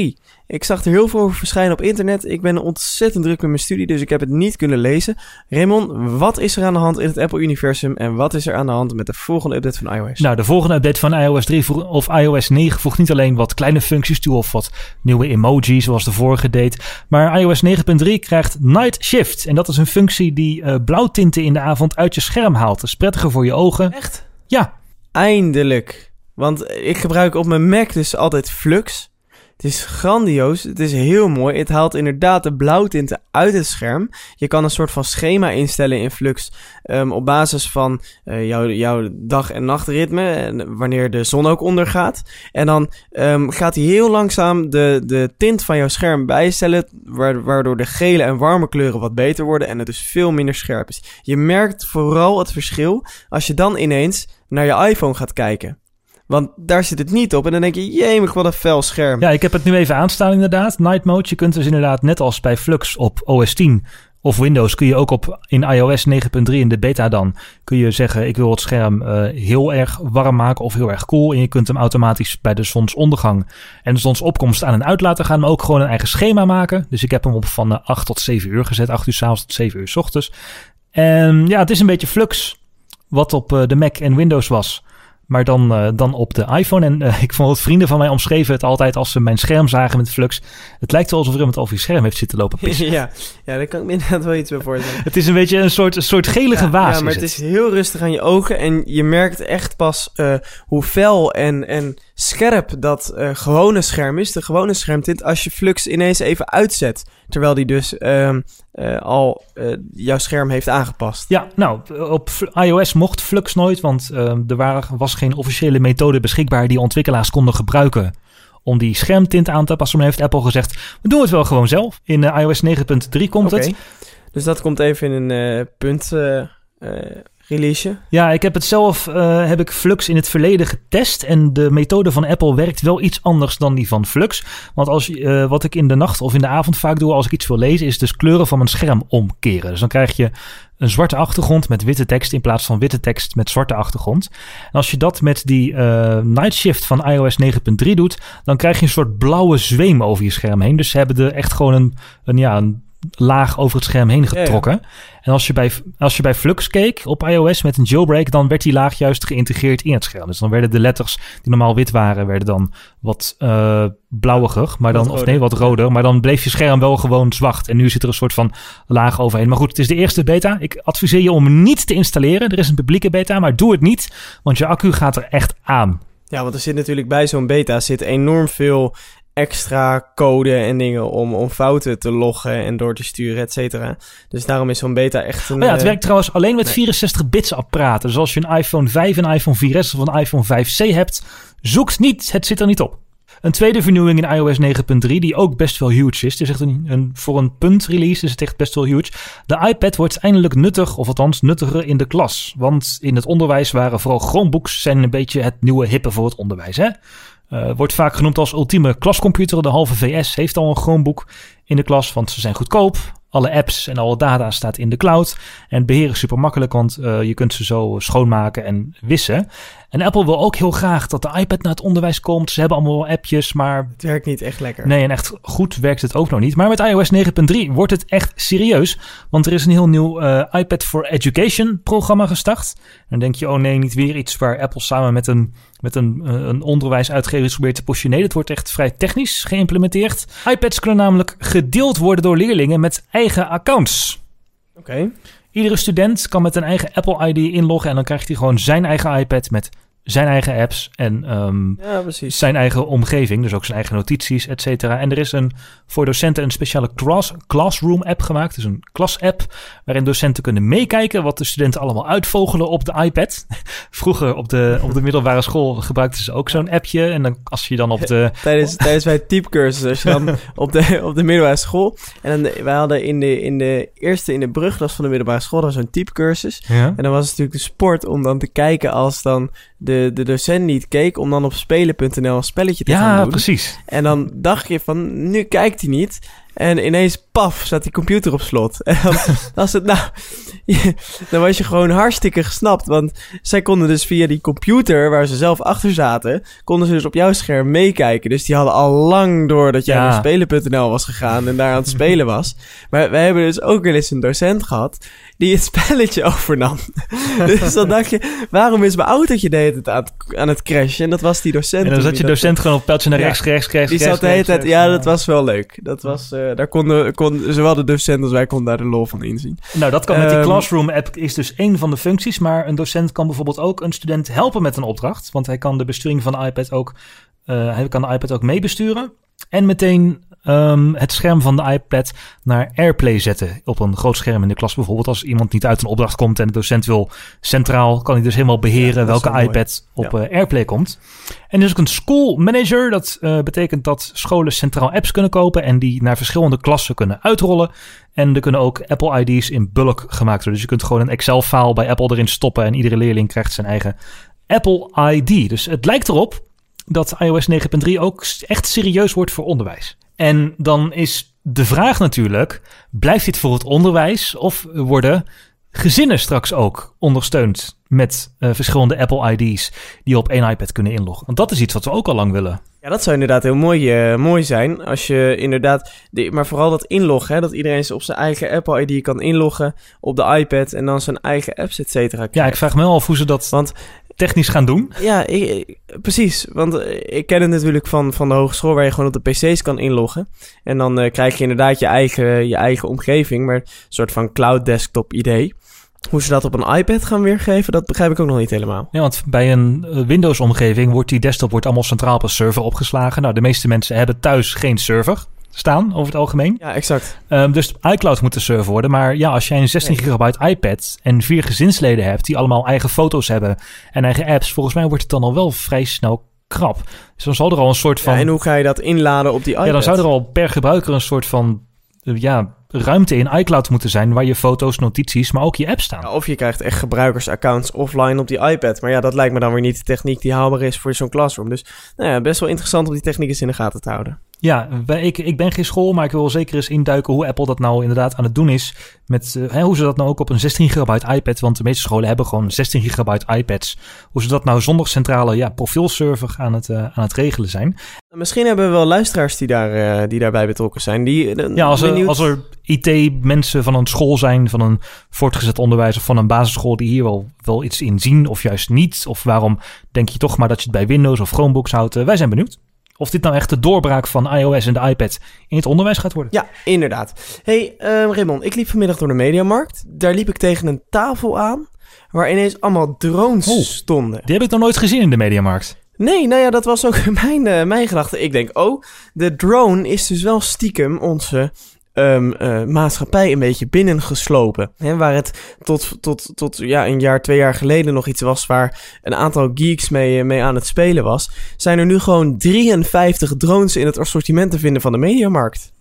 Ik zag er heel veel over verschijnen op internet. Ik ben ontzettend druk met mijn studie, dus ik heb het niet kunnen lezen. Raymond, wat is er aan de hand in het Apple-universum? En wat is er aan de hand met de volgende update van iOS? Nou, de volgende update van iOS 3 voeg- of iOS 9 voegt niet alleen wat kleine functies toe of wat nieuwe emoji zoals de vorige deed, maar iOS 9.3 krijgt Night Shift. En dat is een functie die eh, blauwtinten in de avond uit je scherm haalt. Dat is prettiger voor je ogen. Echt? Ja, Eindelijk. Want ik gebruik op mijn Mac dus altijd Flux. Het is grandioos. Het is heel mooi. Het haalt inderdaad de blauwtinten uit het scherm. Je kan een soort van schema instellen in Flux. ehm, op basis van eh, jouw, jouw dag- en nachtritme. En wanneer de zon ook ondergaat. En dan ehm, gaat hij heel langzaam de, de tint van jouw scherm bijstellen. wa- Waardoor de gele en warme kleuren wat beter worden. En het dus veel minder scherp is. Je merkt vooral het verschil als je dan ineens naar je iPhone gaat kijken. Want daar zit het niet op. En dan denk je, jemig, wat een fel scherm. ja, ik heb het nu even aanstaan inderdaad. Night Mode, je kunt dus inderdaad net als bij Flux op OS 10 of Windows kun je ook op in iOS 9.3 in de beta dan kun je zeggen ik wil het scherm eh, heel erg warm maken of heel erg koel en je kunt hem automatisch bij de zonsondergang en de zonsopkomst aan en uit laten gaan, maar ook gewoon een eigen schema maken. Dus ik heb hem op van eh, 8 tot 7 uur gezet, 8 uur s'avonds tot 7 uur s ochtends. En ja, het is een beetje Flux wat op eh, de Mac en Windows was. Maar dan, eh, dan op de iPhone. En eh, [laughs] ik vond het vrienden van mij omschreven het altijd als ze mijn scherm zagen met Flux. Het lijkt wel alsof er iemand over je scherm heeft zitten lopen pissen. [laughs] ja, ja, daar kan ik me [laughs] inderdaad wel iets bij voorstellen. Het is een beetje een soort, een soort gelige ja, waas. Ja, maar is het is heel rustig aan je ogen. En je merkt echt pas eh, hoe fel en, en scherp dat gewone scherm is, de gewone schermtint, als je Flux ineens even uitzet. Terwijl die dus eh, al eh, jouw scherm heeft aangepast. Ja, nou, op iOS mocht Flux nooit, want eh, er waren, was geen officiële methode beschikbaar die ontwikkelaars konden gebruiken om die schermtint aan te passen. Maar heeft Apple gezegd, we doen het wel gewoon zelf. In iOS 9.3 komt het. Dus dat komt even in een punt eh eh, release. Ja, ik heb het zelf, eh, heb ik Flux in het verleden getest. En de methode van Apple werkt wel iets anders dan die van Flux. Want als, eh, wat ik in de nacht of in de avond vaak doe als ik iets wil lezen, is dus kleuren van mijn scherm omkeren. Dus dan krijg je een zwarte achtergrond met witte tekst in plaats van witte tekst met zwarte achtergrond. En als je dat met die eh, Night Shift van iOS 9.3 doet, dan krijg je een soort blauwe zweem over je scherm heen. Dus ze hebben er echt gewoon een, een, ja, een laag over het scherm heen Ja, ja. getrokken. En als je, bij, als je bij Flux keek op iOS met een jailbreak, dan werd die laag juist geïntegreerd in het scherm. Dus dan werden de letters die normaal wit waren, werden dan wat eh blauwiger, maar dan, Wat of nee, wat roder. Maar dan bleef je scherm wel gewoon zwart. En nu zit er een soort van laag overheen. Maar goed, het is de eerste beta. Ik adviseer je om hem niet te installeren. Er is een publieke beta, maar doe het niet, want je accu gaat er echt aan. Ja, want er zit natuurlijk bij zo'n beta zit enorm veel extra code en dingen om, om fouten te loggen en door te sturen, et cetera. Dus daarom is zo'n beta echt een... Oh ja, het eh, werkt trouwens alleen met nee. 64 bits apparaten. Dus als je een iPhone 5, een iPhone 4S of een iPhone 5C hebt, zoek niet, het zit er niet op. Een tweede vernieuwing in iOS 9.3, die ook best wel huge is. Het is echt een, een, voor een puntrelease is het echt best wel huge. De iPad wordt eindelijk nuttig, of althans nuttiger in de klas. Want in het onderwijs waren vooral Chromebooks zijn een beetje het nieuwe hippe voor het onderwijs. Hè? Eh, wordt vaak genoemd als ultieme klascomputer. De halve VS heeft al een Chromebook in de klas, want ze zijn goedkoop. Alle apps en alle data staat in de cloud. En beheren is super makkelijk, want eh, je kunt ze zo schoonmaken en wissen. En Apple wil ook heel graag dat de iPad naar het onderwijs komt. Ze hebben allemaal appjes, maar Het werkt niet echt lekker. Nee, en echt goed werkt het ook nog niet. Maar met iOS 9.3 wordt het echt serieus. Want er is een heel nieuw eh, iPad for Education programma gestart. En dan denk je, oh nee, niet weer iets waar Apple samen met een, met een, eh, een onderwijsuitgever is probeert te positioneren. Het wordt echt vrij technisch geïmplementeerd. iPads kunnen namelijk gedeeld worden door leerlingen met eigen accounts. Oké. Iedere student kan met een eigen Apple ID inloggen en dan krijgt hij gewoon zijn eigen iPad met zijn eigen apps en ehm, Ja, precies. zijn eigen omgeving, dus ook zijn eigen notities, et cetera. En er is een, voor docenten een speciale class, Classroom app gemaakt, dus een klas-app, waarin docenten kunnen meekijken wat de studenten allemaal uitvogelen op de iPad. [laughs] Vroeger op de, op de middelbare school gebruikten ze ook zo'n appje en dan, als je dan op de... [laughs] Tijdens, tijdens mijn typecursus, als je dan [laughs] op de, op de middelbare school... En dan, wij hadden in de, in de eerste, in de brugklas van de middelbare school, was zo'n typecursus. Ja? En dan was het natuurlijk de sport om dan te kijken als dan de, de docent niet keek... om dan op spelen.nl een spelletje te gaan Ja, doen. precies. En dan dacht je van, nu kijkt hij niet. En ineens, paf, zat die computer op slot. [laughs] En dan was het nou... [laughs] dan was je gewoon hartstikke gesnapt. Want zij konden dus via die computer, waar ze zelf achter zaten... konden ze dus op jouw scherm meekijken. Dus die hadden al lang door dat jij Ja. naar spelen.nl was gegaan... en daar aan het spelen [laughs] was. Maar wij hebben dus ook wel eens een docent gehad... die het spelletje overnam. dus dan dacht je, waarom is mijn autootje de hele tijd aan het, aan het crashen? En dat was die docent. En dan zat je docent gewoon op pijltje naar rechts, rechts, rechts, die rechts, zat de hele tijd, ja, dat was wel leuk. Dat was, eh, daar konden, kon, zowel de docent als wij konden daar de lol van inzien. Nou, dat kan met die Ehm, Classroom app is dus één van de functies. Maar een docent kan bijvoorbeeld ook een student helpen met een opdracht. Want hij kan de besturing van de iPad ook, eh, hij kan de iPad ook meebesturen. En meteen ehm, het scherm van de iPad naar AirPlay zetten. Op een groot scherm in de klas bijvoorbeeld. Als iemand niet uit een opdracht komt en de docent wil centraal, kan hij dus helemaal beheren welke mooi. iPad op eh, AirPlay komt. En er is ook een school manager. Dat eh, betekent dat scholen centraal apps kunnen kopen en die naar verschillende klassen kunnen uitrollen. En er kunnen ook Apple ID's in bulk gemaakt worden. Dus je kunt gewoon een Excel-file bij Apple erin stoppen en iedere leerling krijgt zijn eigen Apple ID. Dus het lijkt erop dat iOS 9.3 ook echt serieus wordt voor onderwijs. En dan is de vraag natuurlijk, blijft dit voor het onderwijs of worden gezinnen straks ook ondersteund met eh, verschillende Apple ID's die op één iPad kunnen inloggen? Want dat is iets wat we ook al lang willen. Ja, dat zou inderdaad heel mooi, eh, mooi zijn. Als je inderdaad, de, maar vooral dat inloggen, hè, dat iedereen op zijn eigen Apple ID kan inloggen op de iPad en dan zijn eigen apps, et cetera. Ja, ik vraag me wel af hoe ze dat Want technisch gaan doen. Ja, ik, precies. Want eh, ik ken het natuurlijk van, van de hogeschool waar je gewoon op de PC's kan inloggen. En dan eh, krijg je inderdaad je eigen, je eigen omgeving, maar een soort van cloud desktop idee. Hoe ze dat op een iPad gaan weergeven, dat begrijp ik ook nog niet helemaal. Ja, want bij een eh, Windows-omgeving wordt die desktop wordt allemaal centraal op een server opgeslagen. Nou, de meeste mensen hebben thuis geen server staan, over het algemeen. Ja, exact. Um, dus iCloud moet de server worden. Maar ja, als jij een 16 Nee. gigabyte iPad en vier gezinsleden hebt die allemaal eigen foto's hebben en eigen apps, volgens mij wordt het dan al wel vrij snel krap. Dus dan zal er al een soort van. Ja, en hoe ga je dat inladen op die iPad? ja, dan zou er al per gebruiker een soort van eh, ja, ruimte in iCloud moeten zijn waar je foto's, notities, maar ook je apps staan. Ja, of je krijgt echt gebruikersaccounts offline op die iPad. Maar ja, dat lijkt me dan weer niet de techniek die haalbaar is voor zo'n classroom. Dus nou ja, best wel interessant om die techniek eens in de gaten te houden. Ja, ik, ik ben geen school, maar ik wil zeker eens induiken hoe Apple dat nou inderdaad aan het doen is. Met eh, hè, hoe ze dat nou ook op een 16 gigabyte iPad, want de meeste scholen hebben gewoon 16 gigabyte iPads. Hoe ze dat nou zonder centrale ja, profielserver aan het, eh, aan het regelen zijn. Misschien hebben we wel luisteraars die, daar, eh, die daarbij betrokken zijn. Die, Ja, als er, benieuwd- als er IT-mensen van een school zijn, van een voortgezet onderwijs of van een basisschool die hier wel, wel iets in zien of juist niet. Of waarom denk je toch maar dat je het bij Windows of Chromebooks houdt. Wij zijn benieuwd. Of dit nou echt de doorbraak van iOS en de iPad in het onderwijs gaat worden. Ja, inderdaad. hey, eh, Raymond, ik liep vanmiddag door de Mediamarkt. Daar liep ik tegen een tafel aan waar ineens allemaal drones Oh. stonden. Die heb ik nog nooit gezien in de Mediamarkt. Nee, nou ja, dat was ook [laughs] mijn, eh, mijn gedachte. Ik denk, oh, de drone is dus wel stiekem onze ehm, eh, maatschappij een beetje binnengeslopen. Hè, waar het tot, tot, tot ja, een jaar, twee jaar geleden nog iets was waar een aantal geeks mee, eh, mee aan het spelen was, zijn er nu gewoon 53 drones in het assortiment te vinden van de Mediamarkt.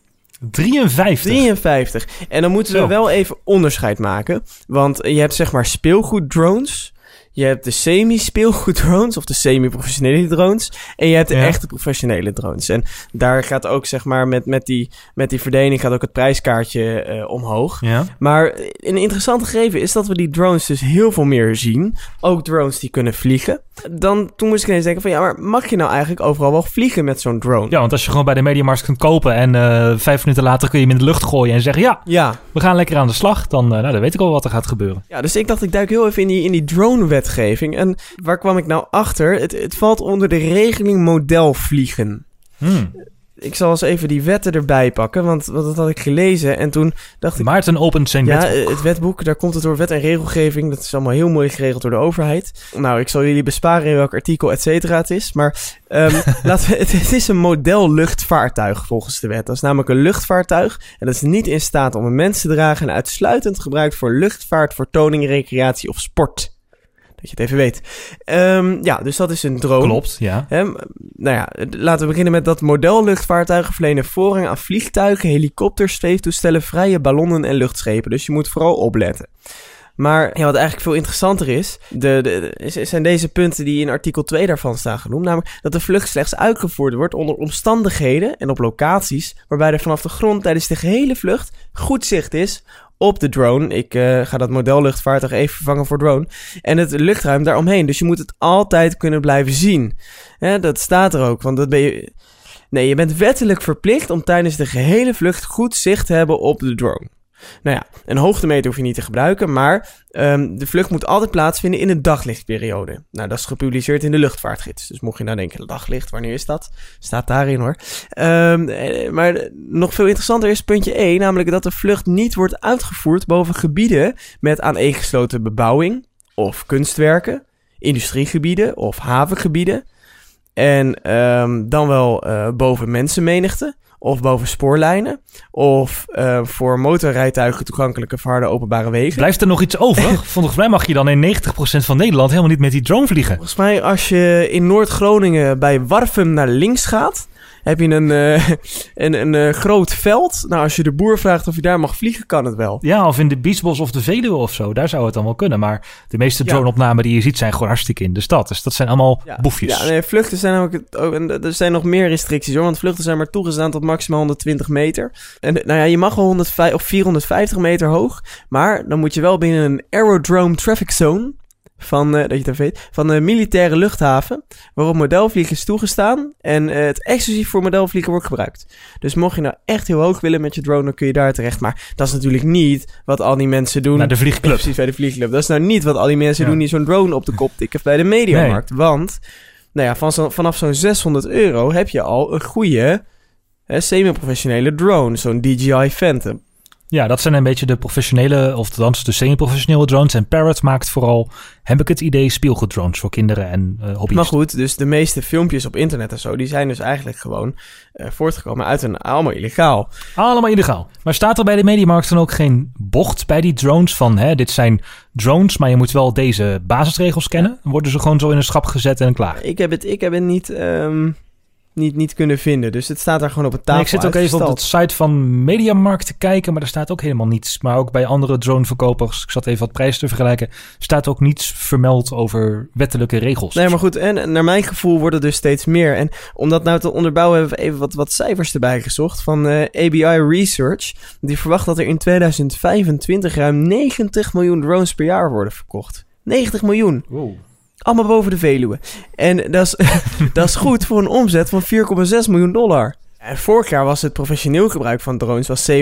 53. 53. En dan moeten we Zo. wel even onderscheid maken. Want je hebt zeg maar speelgoeddrones. Je hebt de semi-speelgoeddrones of de semi-professionele drones. En je hebt de Ja. echte professionele drones. En daar gaat ook zeg maar met, met, die, met die verdeling gaat ook het prijskaartje eh, omhoog. Ja. Maar een interessante gegeven is dat we die drones dus heel veel meer zien. Ook drones die kunnen vliegen. Dan, toen moest ik ineens denken van ja, maar mag je nou eigenlijk overal wel vliegen met zo'n drone? ja, want als je gewoon bij de Mediamarkt kunt kopen en eh, vijf minuten later kun je hem in de lucht gooien en zeggen ja, Ja, we gaan lekker aan de slag, dan, eh, nou, dan weet ik al wat er gaat gebeuren. Ja, dus ik dacht, ik duik heel even in die, in die drone-wetgeving. En waar kwam ik nou achter? Het, het valt onder de regeling modelvliegen. Hmm. Ik zal eens even die wetten erbij pakken, want, want dat had ik gelezen. En toen dacht ik, Maarten opent zijn ja, eh, het wetboek, daar komt het door wet en regelgeving. Dat is allemaal heel mooi geregeld door de overheid. Nou, ik zal jullie besparen in welk artikel, et cetera, het is. Maar ehm, [laughs] laten we, het, het is een model luchtvaartuig volgens de wet. Dat is namelijk een luchtvaartuig. En dat is niet in staat om een mens te dragen en uitsluitend gebruikt voor luchtvaart, vertoning, recreatie of sport. Dat je het even weet. Ehm, ja, dus dat is een drone. Klopt, ja. Hè, m- nou ja, laten we beginnen met dat modelluchtvaartuigen verlenen voorrang aan vliegtuigen, helikopters, zweeftoestellen, vrije ballonnen en luchtschepen. Dus je moet vooral opletten. Maar ja, wat eigenlijk veel interessanter is, de, zijn deze punten die in artikel 2 daarvan staan genoemd. Namelijk dat de vlucht slechts uitgevoerd wordt onder omstandigheden en op locaties waarbij er vanaf de grond tijdens de gehele vlucht goed zicht is op de drone. Ik eh, ga dat modelluchtvaartuig even vervangen voor drone. En het luchtruim daaromheen. Dus je moet het altijd kunnen blijven zien. Dat staat er ook, want dat ben je... Nee, je bent wettelijk verplicht om tijdens de gehele vlucht goed zicht te hebben op de drone. Nou ja, een hoogtemeter hoef je niet te gebruiken, maar ehm, de vlucht moet altijd plaatsvinden in de daglichtperiode. Nou, dat is gepubliceerd in de luchtvaartgids. Dus mocht je nou denken, daglicht, wanneer is dat? Staat daarin hoor. Ehm, eh, maar nog veel interessanter is puntje E, namelijk dat de vlucht niet wordt uitgevoerd boven gebieden met aaneengesloten bebouwing of kunstwerken, industriegebieden of havengebieden. En ehm, dan wel eh, boven mensenmenigte. Of boven spoorlijnen. Of eh, voor motorrijtuigen toegankelijke verharde openbare wegen. Blijft er nog iets over? [laughs] Volgens mij mag je dan in 90% van Nederland helemaal niet met die drone vliegen. Volgens mij als je in Noord-Groningen bij Warfum naar links gaat... heb je een, eh, [laughs] een, een eh, groot veld. Nou, als je de boer vraagt of je daar mag vliegen, kan het wel. Ja, of in de Beachbos of de Veluwe of zo. Daar zou het dan wel kunnen. Maar de meeste drone-opnamen die je ziet zijn gewoon hartstikke in de stad. Dus dat zijn allemaal boefjes. Ja, nee, vluchten zijn ook... oh, en er zijn nog meer restricties hoor. Want vluchten zijn maar toegestaan tot maximaal 120 meter. En nou ja, je mag wel 105 of 450 meter hoog. Maar dan moet je wel binnen een aerodrome traffic zone... Van, eh, dat je even weet, van de militaire luchthaven, waarop modelvliegen is toegestaan en eh, het exclusief voor modelvliegen wordt gebruikt. Dus mocht je nou echt heel hoog willen met je drone, dan kun je daar terecht. Maar dat is natuurlijk niet wat al die mensen doen. Naar de vliegclub. Precies, bij de vliegclub. Dat is nou niet wat al die mensen Ja. doen die zo'n drone op de kop tikken bij de mediamarkt. Want, nou ja, van zo, vanaf zo'n 600 euro heb je al een goede semi-professionele drone. Zo'n DJI Phantom. Ja, dat zijn een beetje de professionele, of althans de semi-professionele drones. En Parrot maakt vooral, heb ik het idee, speelgoeddrones voor kinderen en uh, hobbyisten. Maar goed, dus de meeste filmpjes op internet en zo, die zijn dus eigenlijk gewoon uh, voortgekomen uit een allemaal illegaal. Allemaal illegaal. Maar staat er bij de Mediamarkt dan ook geen bocht bij die drones van, hè, dit zijn drones, maar je moet wel deze basisregels kennen? Worden ze gewoon zo in een schap gezet en klaar? Ik heb het, ik heb het niet... Um niet, niet kunnen vinden. Dus het staat daar gewoon op het tafel. Nee, ik zit ook even op het site van Mediamarkt te kijken, maar er staat ook helemaal niets. Maar ook bij andere droneverkopers, ik zat even wat prijzen te vergelijken, staat ook niets vermeld over wettelijke regels. Nee, maar goed, en naar mijn gevoel worden er dus steeds meer. En om dat nou te onderbouwen, hebben we even wat, wat cijfers erbij gezocht van uh, eh, ABI Research. Die verwacht dat er in 2025 ruim 90 miljoen drones per jaar worden verkocht. 90 miljoen. Wow. Allemaal boven de Veluwe. En dat is, [laughs] dat is goed voor een omzet van 4,6 miljoen dollar. En vorig jaar was het professioneel gebruik van drones was 70%.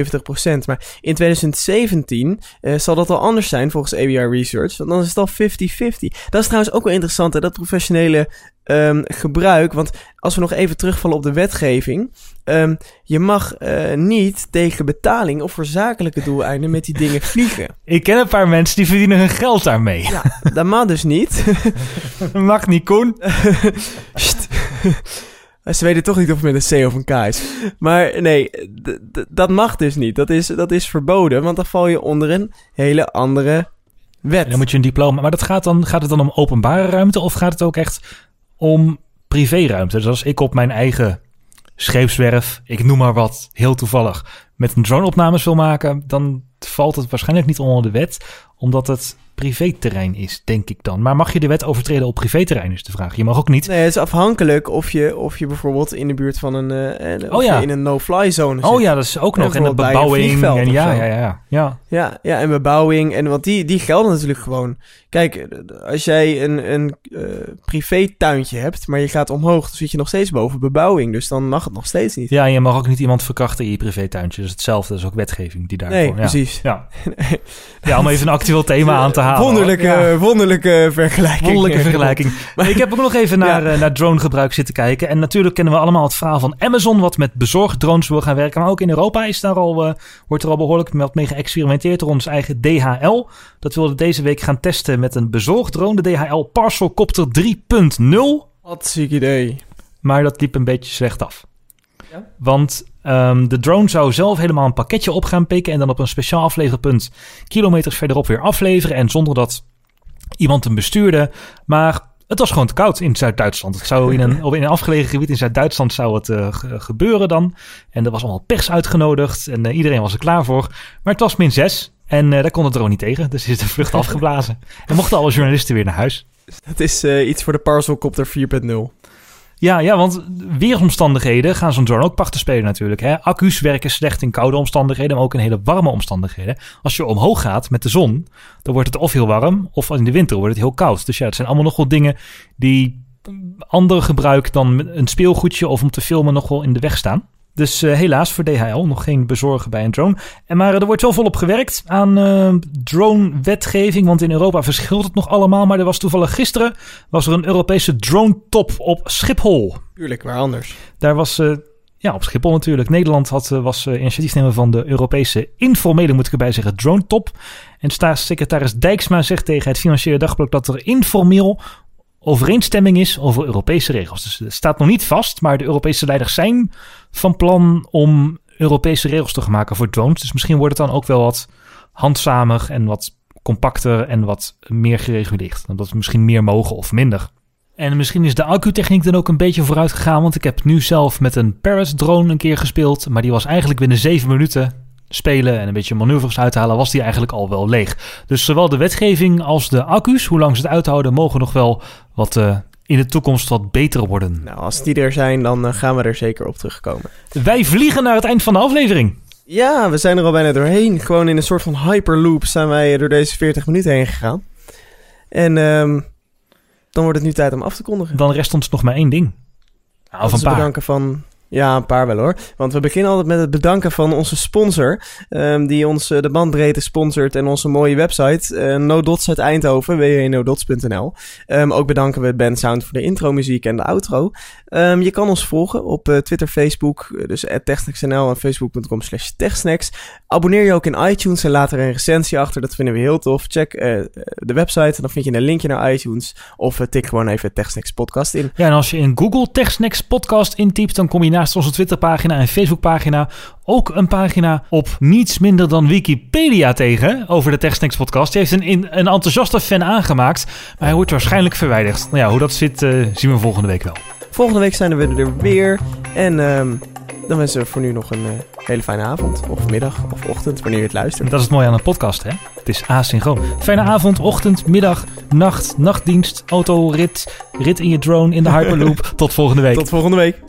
Maar in 2017 uh, zal dat al anders zijn volgens ABI Research. Want dan is het al 50-50. Dat is trouwens ook wel interessant, hè, dat professionele um, gebruik. Want als we nog even terugvallen op de wetgeving. Um, je mag uh, niet tegen betaling of voor zakelijke doeleinden met die dingen vliegen. [laughs] Ik ken een paar mensen die verdienen hun geld daarmee. Ja, dat mag dus niet. [laughs] mag niet, Koen. [laughs] Ze weten toch niet of het met een C of een K is. Maar nee, dat mag dus niet. Dat is, dat is verboden, want dan val je onder een hele andere wet. Dan moet je een diploma. Maar dat gaat, dan, gaat het dan om openbare ruimte of gaat het ook echt om privéruimte? Dus als ik op mijn eigen scheepswerf, ik noem maar wat, heel toevallig, met een drone opnames wil maken, dan valt het waarschijnlijk niet onder de wet, omdat het privéterrein is, denk ik dan. Maar mag je de wet overtreden op privéterrein, is de vraag. Je mag ook niet. Nee, het is afhankelijk of je, of je bijvoorbeeld in de buurt van een, uh, oh, ja. in een no-fly zone zit. Oh ja, dat is ook nog. En de bebouwing. En ja, ja, ja, ja, ja. Ja, en bebouwing. En want die, die gelden natuurlijk gewoon. Kijk, als jij een, een uh, privé tuintje hebt, maar je gaat omhoog, dan zit je nog steeds boven bebouwing. Dus dan mag het nog steeds niet. Ja, en je mag ook niet iemand verkrachten in je privé tuintje. Dus hetzelfde, dat is ook wetgeving die daarvoor... Nee, precies. Ja. [laughs] ja, om even een actueel thema [laughs] aan te Wonderlijke, wonderlijke vergelijking. Wonderlijke vergelijking. [laughs] Maar ik heb ook nog even naar, uh, naar dronegebruik zitten kijken. En natuurlijk kennen we allemaal het verhaal van Amazon, wat met bezorgd drones wil gaan werken. Maar ook in Europa is daar al, uh, wordt er al behoorlijk wat mee geëxperimenteerd door ons eigen DHL. Dat wilde deze week gaan testen met een bezorgd drone, de DHL Parcelcopter 3.0. Wat ziek idee. Maar dat liep een beetje slecht af. Ja? Want um, de drone zou zelf helemaal een pakketje op gaan pikken en dan op een speciaal afleverpunt kilometers verderop weer afleveren. En zonder dat iemand hem bestuurde. Maar het was gewoon te koud in Zuid-Duitsland. Het zou in een, in een afgelegen gebied in Zuid-Duitsland zou het uh, gebeuren dan. En er was allemaal pers uitgenodigd en uh, iedereen was er klaar voor. Maar het was min 6 en uh, daar kon het drone niet tegen. Dus is de vlucht [laughs] afgeblazen. En mochten alle journalisten weer naar huis. Dat is iets voor de Parcelcopter 4.0. Ja, ja, want weersomstandigheden gaan zo'n drone ook pachten spelen natuurlijk. Hè? Accu's werken slecht in koude omstandigheden, maar ook in hele warme omstandigheden. Als je omhoog gaat met de zon, dan wordt het of heel warm, of in de winter wordt het heel koud. Dus ja, het zijn allemaal nog wel dingen die ander gebruik dan een speelgoedje of om te filmen nog wel in de weg staan. Dus uh, helaas voor DHL nog geen bezorgen bij een drone. En maar uh, er wordt wel volop gewerkt aan uh, drone-wetgeving. Want in Europa verschilt het nog allemaal. Maar er was toevallig gisteren was er een Europese drone-top op Schiphol. Tuurlijk, waar anders? Daar was... ja, op Schiphol natuurlijk. Nederland had, was initiatiefnemer van de Europese informele, moet ik erbij zeggen, drone-top. En staatssecretaris Dijksma zegt tegen het Financiële Dagblad dat er informeel overeenstemming is over Europese regels. Dus het staat nog niet vast, maar de Europese leiders zijn van plan om Europese regels te maken voor drones. Dus misschien wordt het dan ook wel wat handzamer en wat compacter en wat meer gereguleerd. Dat we misschien meer mogen of minder. En misschien is de accutechniek dan ook een beetje vooruit gegaan, want ik heb nu zelf met een Paris drone een keer gespeeld, maar die was eigenlijk binnen 7 minuten spelen en een beetje manoeuvres uithalen, was die eigenlijk al wel leeg. Dus zowel de wetgeving als de accu's, hoe lang ze het uithouden, mogen nog wel wat uh, in de toekomst wat beter worden. Nou, als die er zijn, dan uh, gaan we er zeker op terugkomen. Wij vliegen naar het eind van de aflevering. Ja, we zijn er al bijna doorheen. Gewoon in een soort van hyperloop zijn wij door deze 40 minuten heen gegaan. En um, dan wordt het nu tijd om af te kondigen. Dan rest ons nog maar één ding. Nou, of een paar. bedanken van Ja, een paar wel hoor. Want we beginnen altijd met het bedanken van onze sponsor. ehm, die ons eh, de bandbreedte sponsort en onze mooie website. Dots uit Eindhoven, www.nodots.nl. Ehm, ook bedanken we Band Sound voor de intro muziek en de outro. Ehm, je kan ons volgen op eh, Twitter, Facebook. Dus techsnacks.nl en facebook.com slash techsnacks. Abonneer je ook in iTunes en laat er een recensie achter. Dat vinden we heel tof. Check de website en dan vind je een linkje naar iTunes. Of tik gewoon even Techsnacks podcast in. Ja, en als je in Google TechSnacks podcast intypt, dan kom je naast onze Twitterpagina en Facebookpagina ook een pagina op niets minder dan Wikipedia tegen over de TechSnacks podcast. Die heeft een, een enthousiaste fan aangemaakt, maar hij wordt waarschijnlijk verwijderd. Nou ja, hoe dat zit, eh, zien we volgende week wel. Volgende week zijn we er weer. En ehm, dan wensen we voor nu nog een eh, hele fijne avond. Of middag of ochtend, wanneer je het luistert. dat is het mooie aan een podcast, hè? Het is asynchroon. Fijne avond, ochtend, middag, nacht, nachtdienst, autorit, rit in je drone in de Hyperloop. [laughs] Tot volgende week. Tot volgende week.